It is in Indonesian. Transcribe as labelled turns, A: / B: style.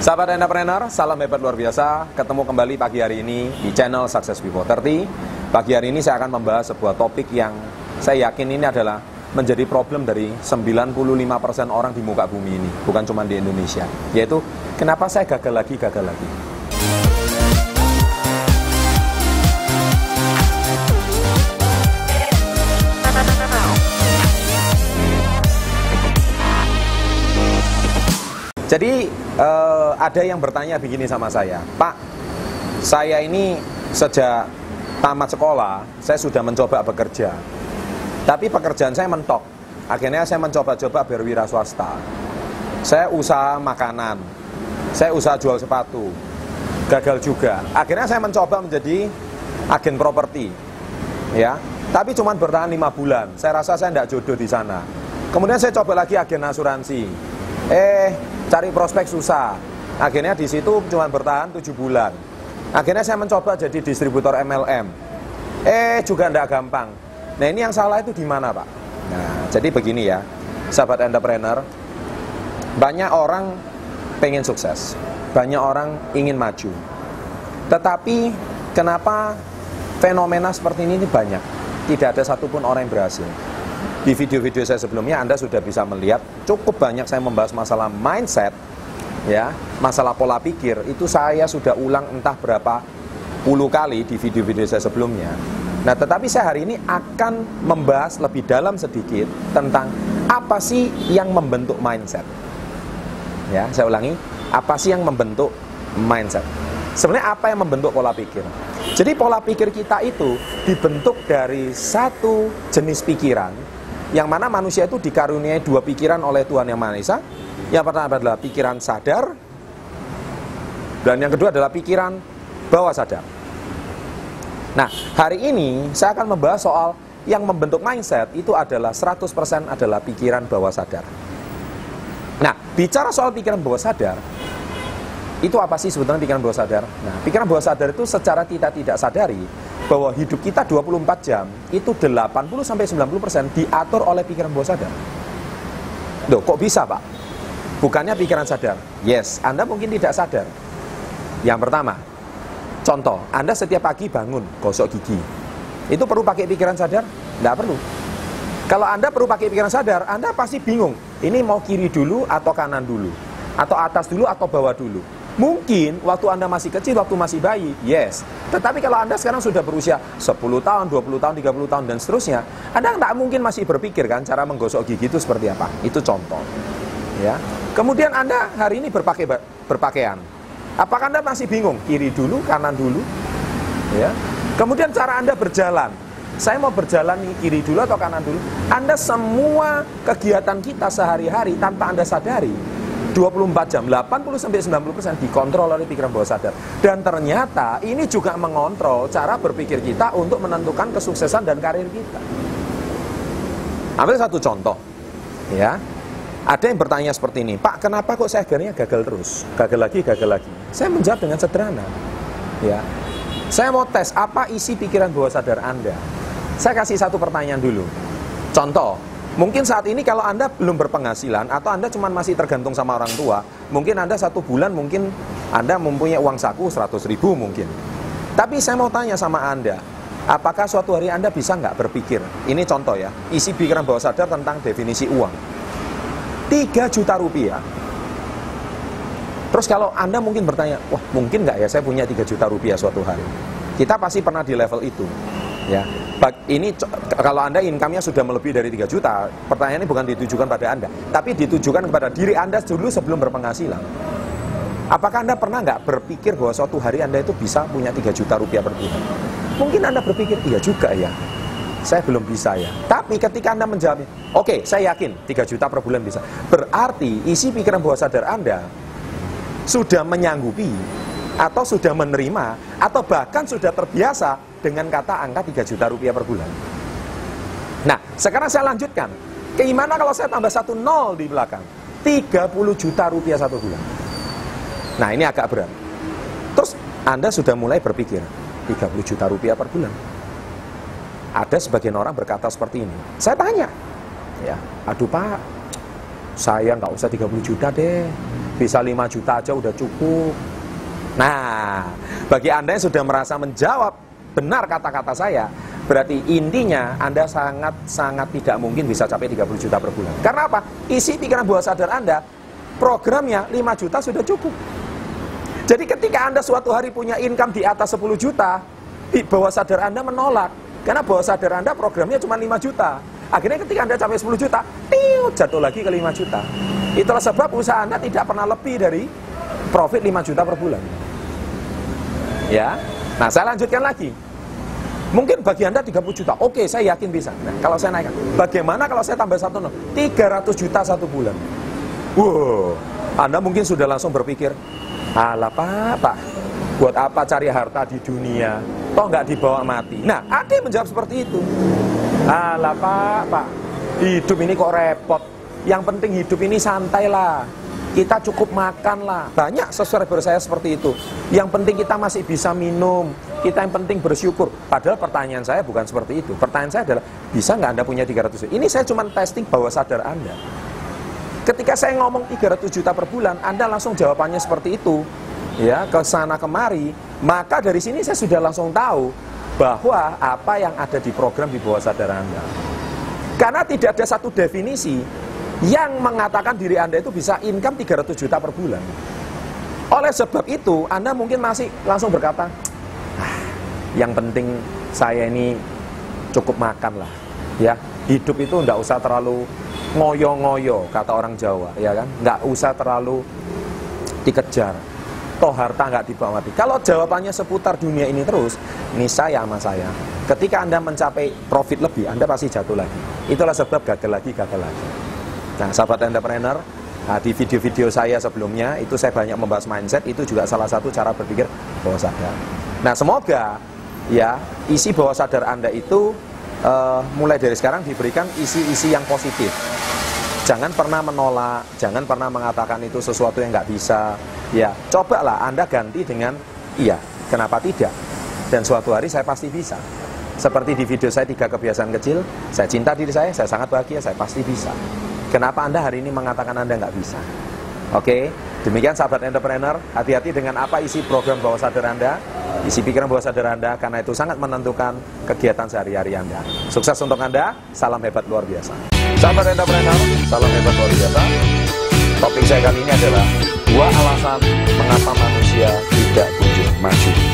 A: Sahabat entrepreneur, salam hebat luar biasa. Ketemu kembali pagi hari ini di channel Success Before 30. Pagi hari ini saya akan membahas sebuah topik yang saya yakin ini adalah menjadi problem dari 95% orang di muka bumi ini, bukan cuma di Indonesia. Yaitu, kenapa saya gagal lagi, gagal lagi. Jadi uh, ada yang bertanya begini sama saya, Pak, saya ini sejak tamat sekolah, saya sudah mencoba bekerja, tapi pekerjaan saya mentok. Akhirnya saya mencoba-coba berwira swasta. Saya usaha makanan, saya usaha jual sepatu, gagal juga. Akhirnya saya mencoba menjadi agen properti, ya. Tapi cuma bertahan lima bulan. Saya rasa saya tidak jodoh di sana. Kemudian saya coba lagi agen asuransi. Eh, cari prospek susah. Akhirnya di situ cuma bertahan 7 bulan. Akhirnya saya mencoba jadi distributor MLM. Eh juga tidak gampang. Nah ini yang salah itu di mana Pak? Nah jadi begini ya, sahabat entrepreneur, banyak orang pengen sukses, banyak orang ingin maju. Tetapi kenapa fenomena seperti ini banyak? Tidak ada satupun orang yang berhasil. Di video-video saya sebelumnya Anda sudah bisa melihat cukup banyak saya membahas masalah mindset ya, masalah pola pikir itu saya sudah ulang entah berapa puluh kali di video-video saya sebelumnya. Nah, tetapi saya hari ini akan membahas lebih dalam sedikit tentang apa sih yang membentuk mindset. Ya, saya ulangi, apa sih yang membentuk mindset? Sebenarnya apa yang membentuk pola pikir? Jadi pola pikir kita itu dibentuk dari satu jenis pikiran yang mana manusia itu dikaruniai dua pikiran oleh Tuhan Yang Maha Esa. Yang pertama adalah pikiran sadar, dan yang kedua adalah pikiran bawah sadar. Nah, hari ini saya akan membahas soal yang membentuk mindset itu adalah 100% adalah pikiran bawah sadar. Nah, bicara soal pikiran bawah sadar, itu apa sih sebetulnya pikiran bawah sadar? Nah, pikiran bawah sadar itu secara kita tidak sadari bahwa hidup kita 24 jam itu 80 sampai 90% diatur oleh pikiran bawah sadar. Loh, kok bisa, Pak? Bukannya pikiran sadar. Yes, Anda mungkin tidak sadar. Yang pertama, contoh, Anda setiap pagi bangun, gosok gigi. Itu perlu pakai pikiran sadar? Tidak perlu. Kalau Anda perlu pakai pikiran sadar, Anda pasti bingung. Ini mau kiri dulu atau kanan dulu? Atau atas dulu atau bawah dulu? Mungkin waktu Anda masih kecil, waktu masih bayi, yes. Tetapi kalau Anda sekarang sudah berusia 10 tahun, 20 tahun, 30 tahun, dan seterusnya, Anda tak mungkin masih berpikir kan cara menggosok gigi itu seperti apa. Itu contoh. Ya. Kemudian Anda hari ini berpakai berpakaian. Apakah Anda masih bingung? Kiri dulu, kanan dulu? Ya. Kemudian cara Anda berjalan. Saya mau berjalan kiri dulu atau kanan dulu? Anda semua kegiatan kita sehari-hari tanpa Anda sadari 24 jam, 80 sampai 90 persen dikontrol oleh pikiran bawah sadar. Dan ternyata ini juga mengontrol cara berpikir kita untuk menentukan kesuksesan dan karir kita. Ambil satu contoh, ya. Ada yang bertanya seperti ini, Pak, kenapa kok saya akhirnya gagal terus? Gagal lagi, gagal lagi. Saya menjawab dengan sederhana, ya. Saya mau tes apa isi pikiran bawah sadar Anda. Saya kasih satu pertanyaan dulu. Contoh, Mungkin saat ini kalau Anda belum berpenghasilan atau Anda cuma masih tergantung sama orang tua, mungkin Anda satu bulan mungkin Anda mempunyai uang saku 100 ribu mungkin. Tapi saya mau tanya sama Anda, apakah suatu hari Anda bisa nggak berpikir, ini contoh ya, isi pikiran bawah sadar tentang definisi uang. 3 juta rupiah. Terus kalau Anda mungkin bertanya, wah mungkin nggak ya saya punya 3 juta rupiah suatu hari. Kita pasti pernah di level itu. Ya, ini kalau Anda income-nya sudah melebihi dari 3 juta, pertanyaan ini bukan ditujukan pada Anda, tapi ditujukan kepada diri Anda dulu sebelum berpenghasilan. Apakah Anda pernah nggak berpikir bahwa suatu hari Anda itu bisa punya 3 juta rupiah per bulan? Mungkin Anda berpikir, iya juga ya, saya belum bisa ya. Tapi ketika Anda menjawabnya, oke, okay, saya yakin 3 juta per bulan bisa. Berarti isi pikiran bawah sadar Anda sudah menyanggupi atau sudah menerima atau bahkan sudah terbiasa dengan kata angka 3 juta rupiah per bulan. Nah, sekarang saya lanjutkan. Gimana kalau saya tambah satu nol di belakang? 30 juta rupiah satu bulan. Nah, ini agak berat. Terus Anda sudah mulai berpikir, 30 juta rupiah per bulan. Ada sebagian orang berkata seperti ini. Saya tanya, ya, aduh Pak, saya nggak usah 30 juta deh. bisa 5 juta aja udah cukup. Nah, bagi Anda yang sudah merasa menjawab benar kata-kata saya, berarti intinya Anda sangat-sangat tidak mungkin bisa capai 30 juta per bulan. Karena apa? Isi pikiran bawah sadar Anda, programnya 5 juta sudah cukup. Jadi ketika Anda suatu hari punya income di atas 10 juta, bawah sadar Anda menolak. Karena bawah sadar Anda programnya cuma 5 juta. Akhirnya ketika Anda capai 10 juta, tiu, jatuh lagi ke 5 juta. Itulah sebab usaha Anda tidak pernah lebih dari profit 5 juta per bulan. Ya. Nah, saya lanjutkan lagi. Mungkin bagi Anda 30 juta. Oke, saya yakin bisa. Nah, kalau saya naikkan. Bagaimana kalau saya tambah satu nol? 300 juta satu bulan. Wow. Anda mungkin sudah langsung berpikir, Alah pak, pak, buat apa cari harta di dunia? Toh nggak dibawa mati. Nah, ada yang menjawab seperti itu. Alah pak, pak, hidup ini kok repot. Yang penting hidup ini santai lah. Kita cukup makan lah. Banyak subscriber saya seperti itu. Yang penting kita masih bisa minum. Kita yang penting bersyukur. Padahal pertanyaan saya bukan seperti itu. Pertanyaan saya adalah, bisa nggak Anda punya 300 juta? Ini saya cuma testing bawah sadar Anda. Ketika saya ngomong 300 juta per bulan, Anda langsung jawabannya seperti itu. Ya, ke sana kemari, maka dari sini saya sudah langsung tahu bahwa apa yang ada di program di bawah sadar Anda. Karena tidak ada satu definisi yang mengatakan diri Anda itu bisa income 300 juta per bulan. Oleh sebab itu, Anda mungkin masih langsung berkata, ah, yang penting saya ini cukup makan lah. Ya, hidup itu tidak usah terlalu ngoyo-ngoyo kata orang Jawa ya kan? Nggak usah terlalu dikejar. Toh harta nggak dibawa mati. Kalau jawabannya seputar dunia ini terus ini saya sama saya. Ketika anda mencapai profit lebih anda pasti jatuh lagi. Itulah sebab gagal lagi gagal lagi nah sahabat entrepreneur nah, di video-video saya sebelumnya itu saya banyak membahas mindset itu juga salah satu cara berpikir bawah sadar nah semoga ya isi bawah sadar anda itu uh, mulai dari sekarang diberikan isi-isi yang positif jangan pernah menolak, jangan pernah mengatakan itu sesuatu yang nggak bisa. Ya, cobalah Anda ganti dengan iya, kenapa tidak? Dan suatu hari saya pasti bisa. Seperti di video saya tiga kebiasaan kecil, saya cinta diri saya, saya sangat bahagia, saya pasti bisa. Kenapa Anda hari ini mengatakan Anda nggak bisa? Oke, demikian sahabat entrepreneur, hati-hati dengan apa isi program bawah sadar Anda, isi pikiran bawah sadar Anda, karena itu sangat menentukan kegiatan sehari-hari Anda. Sukses untuk Anda, salam hebat luar biasa. Sahabat entrepreneur, salam hebat luar biasa. Topik saya kali ini adalah dua alasan mengapa manusia tidak kunjung maju.